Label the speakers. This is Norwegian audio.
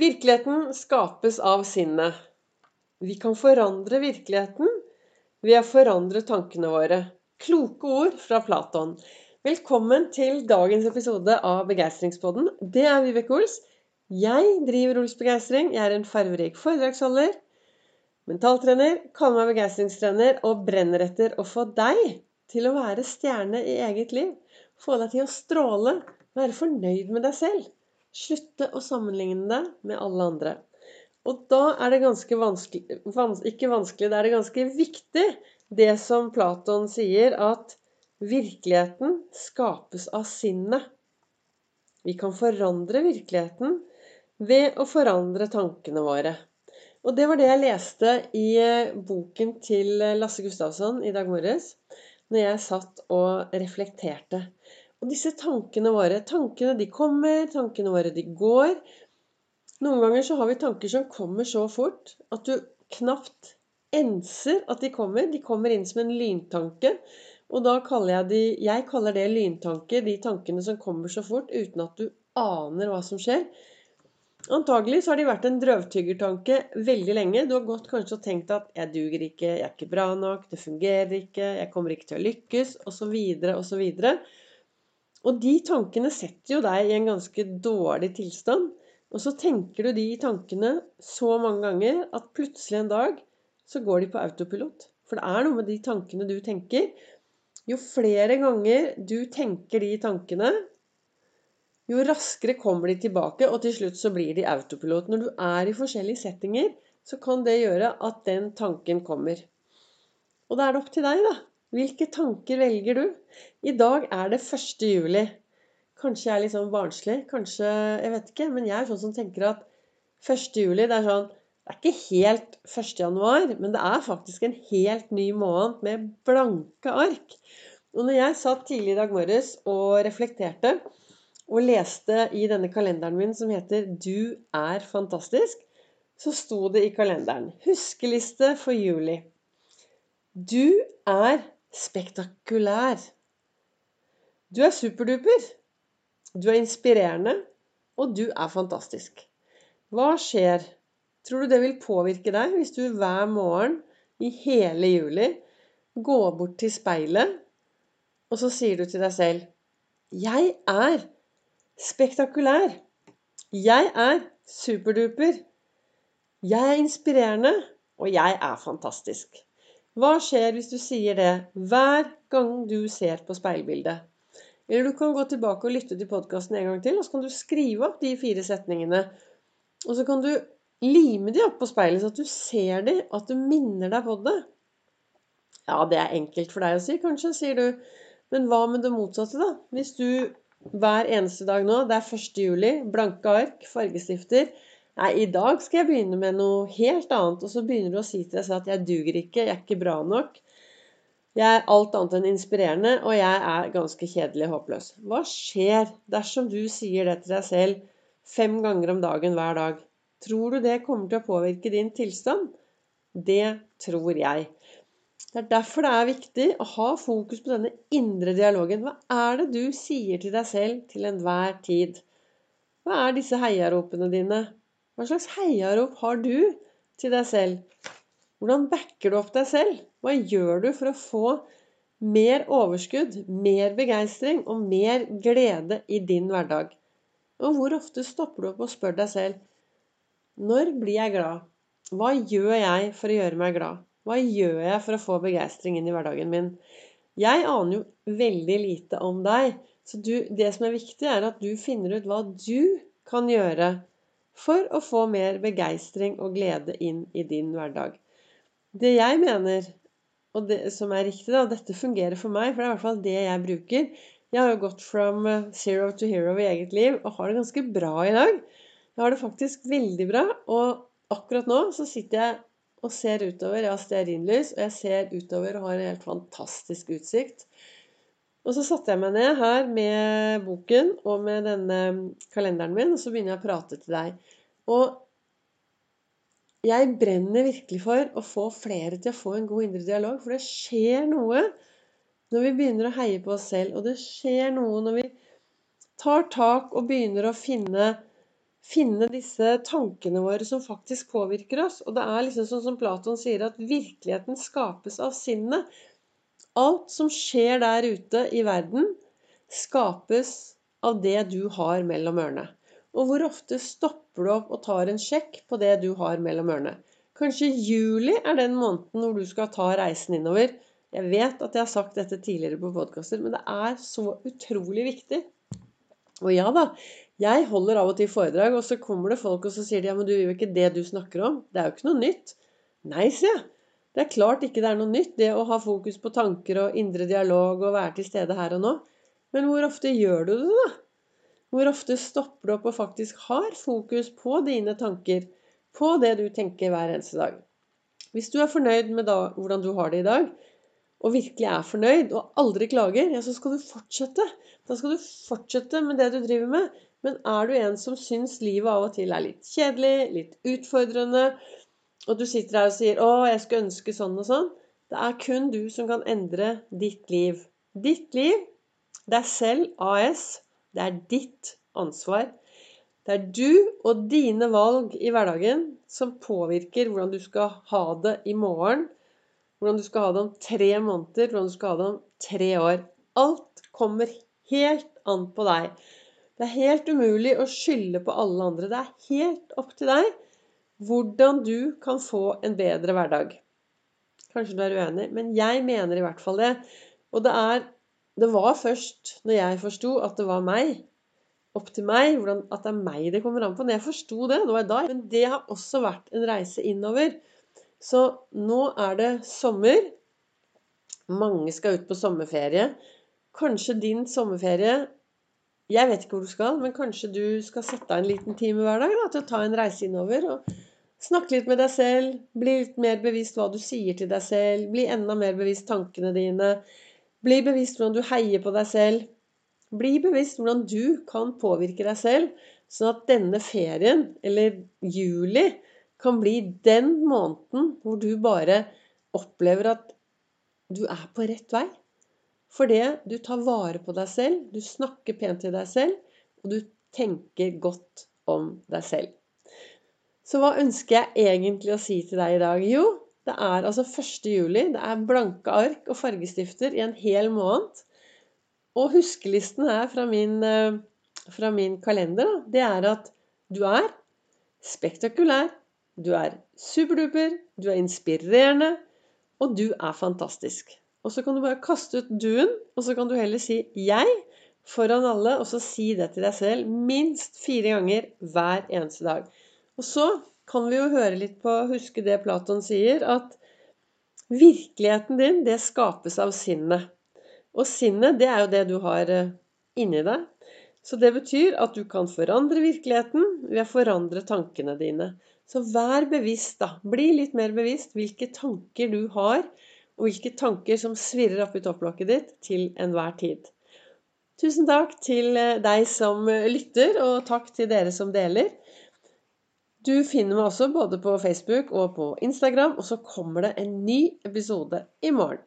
Speaker 1: Virkeligheten skapes av sinnet. Vi kan forandre virkeligheten ved å forandre tankene våre. Kloke ord fra Platon. Velkommen til dagens episode av Begeistringspodden. Det er Vibeke Ols. Jeg driver Ols Begeistring. Jeg er en farverik foredragsholder, mentaltrener, kaller meg begeistringstrener og brenner etter å få deg til å være stjerne i eget liv. Få deg til å stråle, være fornøyd med deg selv. Slutte å sammenligne det med alle andre. Og da er det ganske vanskelig vans, Ikke vanskelig, da er det ganske viktig det som Platon sier, at virkeligheten skapes av sinnet. Vi kan forandre virkeligheten ved å forandre tankene våre. Og det var det jeg leste i eh, boken til Lasse Gustavsson i dag morges, når jeg satt og reflekterte. Og disse tankene våre Tankene de kommer, tankene våre de går. Noen ganger så har vi tanker som kommer så fort at du knapt enser at de kommer. De kommer inn som en lyntanke. Og da kaller jeg de Jeg kaller det lyntanker, de tankene som kommer så fort uten at du aner hva som skjer. Antagelig så har de vært en drøvtyggertanke veldig lenge. Du har gått kanskje og tenkt at 'jeg duger ikke, jeg er ikke bra nok, det fungerer ikke, jeg kommer ikke til å lykkes', osv., osv. Og de tankene setter jo deg i en ganske dårlig tilstand. Og så tenker du de tankene så mange ganger at plutselig en dag så går de på autopilot. For det er noe med de tankene du tenker. Jo flere ganger du tenker de tankene, jo raskere kommer de tilbake, og til slutt så blir de autopilot. Når du er i forskjellige settinger, så kan det gjøre at den tanken kommer. Og da er det opp til deg, da. Hvilke tanker velger du? I dag er det 1. juli. Kanskje jeg er litt sånn barnslig. Kanskje Jeg vet ikke. Men jeg er sånn som tenker at 1. juli det er sånn Det er ikke helt 1. januar, men det er faktisk en helt ny måned med blanke ark. Og når jeg satt tidlig i dag morges og reflekterte og leste i denne kalenderen min som heter 'Du er fantastisk', så sto det i kalenderen 'Huskeliste for juli'. Du er spektakulær. Du er superduper. Du er inspirerende, og du er fantastisk. Hva skjer? Tror du det vil påvirke deg hvis du hver morgen i hele juli går bort til speilet, og så sier du til deg selv 'Jeg er spektakulær. Jeg er superduper. Jeg er inspirerende, og jeg er fantastisk'. Hva skjer hvis du sier det hver gang du ser på speilbildet? Eller du kan gå tilbake og lytte til podkasten en gang til, og så kan du skrive opp de fire setningene. Og så kan du lime de opp på speilet, så at du ser de, at du minner deg på det. Ja, det er enkelt for deg å si, kanskje, sier du. Men hva med det motsatte, da? Hvis du hver eneste dag nå, det er 1. juli, blanke ark, fargestifter Nei, i dag skal jeg begynne med noe helt annet. Og så begynner du å si til deg selv at 'jeg duger ikke, jeg er ikke bra nok'. Jeg er alt annet enn inspirerende, og jeg er ganske kjedelig og håpløs. Hva skjer dersom du sier det til deg selv fem ganger om dagen hver dag? Tror du det kommer til å påvirke din tilstand? Det tror jeg. Det er derfor det er viktig å ha fokus på denne indre dialogen. Hva er det du sier til deg selv til enhver tid? Hva er disse heiaropene dine? Hva slags heiarop har du til deg selv? Hvordan backer du opp deg selv? Hva gjør du for å få mer overskudd, mer begeistring og mer glede i din hverdag? Og hvor ofte stopper du opp og spør deg selv Når blir jeg glad? Hva gjør jeg for å gjøre meg glad? Hva gjør jeg for å få begeistring inn i hverdagen min? Jeg aner jo veldig lite om deg, så du, det som er viktig, er at du finner ut hva du kan gjøre for å få mer begeistring og glede inn i din hverdag. Det jeg mener, og det som er riktig, da, dette fungerer for meg, for det er i hvert fall det jeg bruker Jeg har jo gått from zero to hero i eget liv og har det ganske bra i dag. Jeg har det faktisk veldig bra, og akkurat nå så sitter jeg og ser utover. Jeg har stearinlys, og jeg ser utover og har en helt fantastisk utsikt. Og så satte jeg meg ned her med boken og med denne kalenderen min, og så begynner jeg å prate til deg. Og jeg brenner virkelig for å få flere til å få en god indre dialog, for det skjer noe når vi begynner å heie på oss selv, og det skjer noe når vi tar tak og begynner å finne finne disse tankene våre som faktisk påvirker oss. Og det er liksom sånn som Platon sier, at virkeligheten skapes av sinnet. Alt som skjer der ute i verden, skapes av det du har mellom ørene. Og hvor ofte stopper du opp og tar en sjekk på det du har mellom ørene? Kanskje juli er den måneden hvor du skal ta reisen innover. Jeg vet at jeg har sagt dette tidligere på podkaster, men det er så utrolig viktig. Og ja da, jeg holder av og til foredrag, og så kommer det folk og så sier de, ja, men du gjør jo ikke det du snakker om. Det er jo ikke noe nytt. Nei, sier jeg. Det er klart ikke det er noe nytt, det å ha fokus på tanker og indre dialog og være til stede her og nå. Men hvor ofte gjør du det, da? Hvor ofte stopper du opp og faktisk har fokus på dine tanker, på det du tenker hver eneste dag? Hvis du er fornøyd med da, hvordan du har det i dag, og virkelig er fornøyd og aldri klager, ja, så skal du fortsette. Da skal du fortsette med det du driver med. Men er du en som syns livet av og til er litt kjedelig, litt utfordrende, og du sitter her og sier 'Å, jeg skulle ønske sånn og sånn', det er kun du som kan endre ditt liv. Ditt liv, deg selv, AS, det er ditt ansvar. Det er du og dine valg i hverdagen som påvirker hvordan du skal ha det i morgen, hvordan du skal ha det om tre måneder, hvordan du skal ha det om tre år. Alt kommer helt an på deg. Det er helt umulig å skylde på alle andre. Det er helt opp til deg hvordan du kan få en bedre hverdag. Kanskje du er uenig, men jeg mener i hvert fall det. Og det er Det var først når jeg forsto at det var meg, opp til meg, hvordan, at det er meg det kommer an på. Når jeg forsto det, det var da. Men det har også vært en reise innover. Så nå er det sommer. Mange skal ut på sommerferie. Kanskje din sommerferie jeg vet ikke hvor du skal, men kanskje du skal sette av en liten time hver dag da, til å ta en reise innover og snakke litt med deg selv. Bli litt mer bevisst hva du sier til deg selv. Bli enda mer bevisst tankene dine. Bli bevisst hvordan du heier på deg selv. Bli bevisst hvordan du kan påvirke deg selv, sånn at denne ferien, eller juli, kan bli den måneden hvor du bare opplever at du er på rett vei. Fordi du tar vare på deg selv, du snakker pent til deg selv, og du tenker godt om deg selv. Så hva ønsker jeg egentlig å si til deg i dag? Jo, det er altså 1. juli. Det er blanke ark og fargestifter i en hel måned. Og huskelisten her fra min, eh, fra min kalender, det er at du er spektakulær, du er superduper, du er inspirerende, og du er fantastisk. Og så kan du bare kaste ut du-en, og så kan du heller si 'jeg' foran alle, og så si det til deg selv minst fire ganger hver eneste dag. Og så kan vi jo høre litt på Huske det Platon sier, at virkeligheten din, det skapes av sinnet. Og sinnet, det er jo det du har eh, inni deg. Så det betyr at du kan forandre virkeligheten ved å forandre tankene dine. Så vær bevisst, da. Bli litt mer bevisst hvilke tanker du har og hvilke tanker som svirrer oppi topplokket ditt til enhver tid. Tusen takk til eh, deg som eh, lytter, og takk til dere som deler. Du finner meg også både på Facebook og på Instagram, og så kommer det en ny episode i morgen.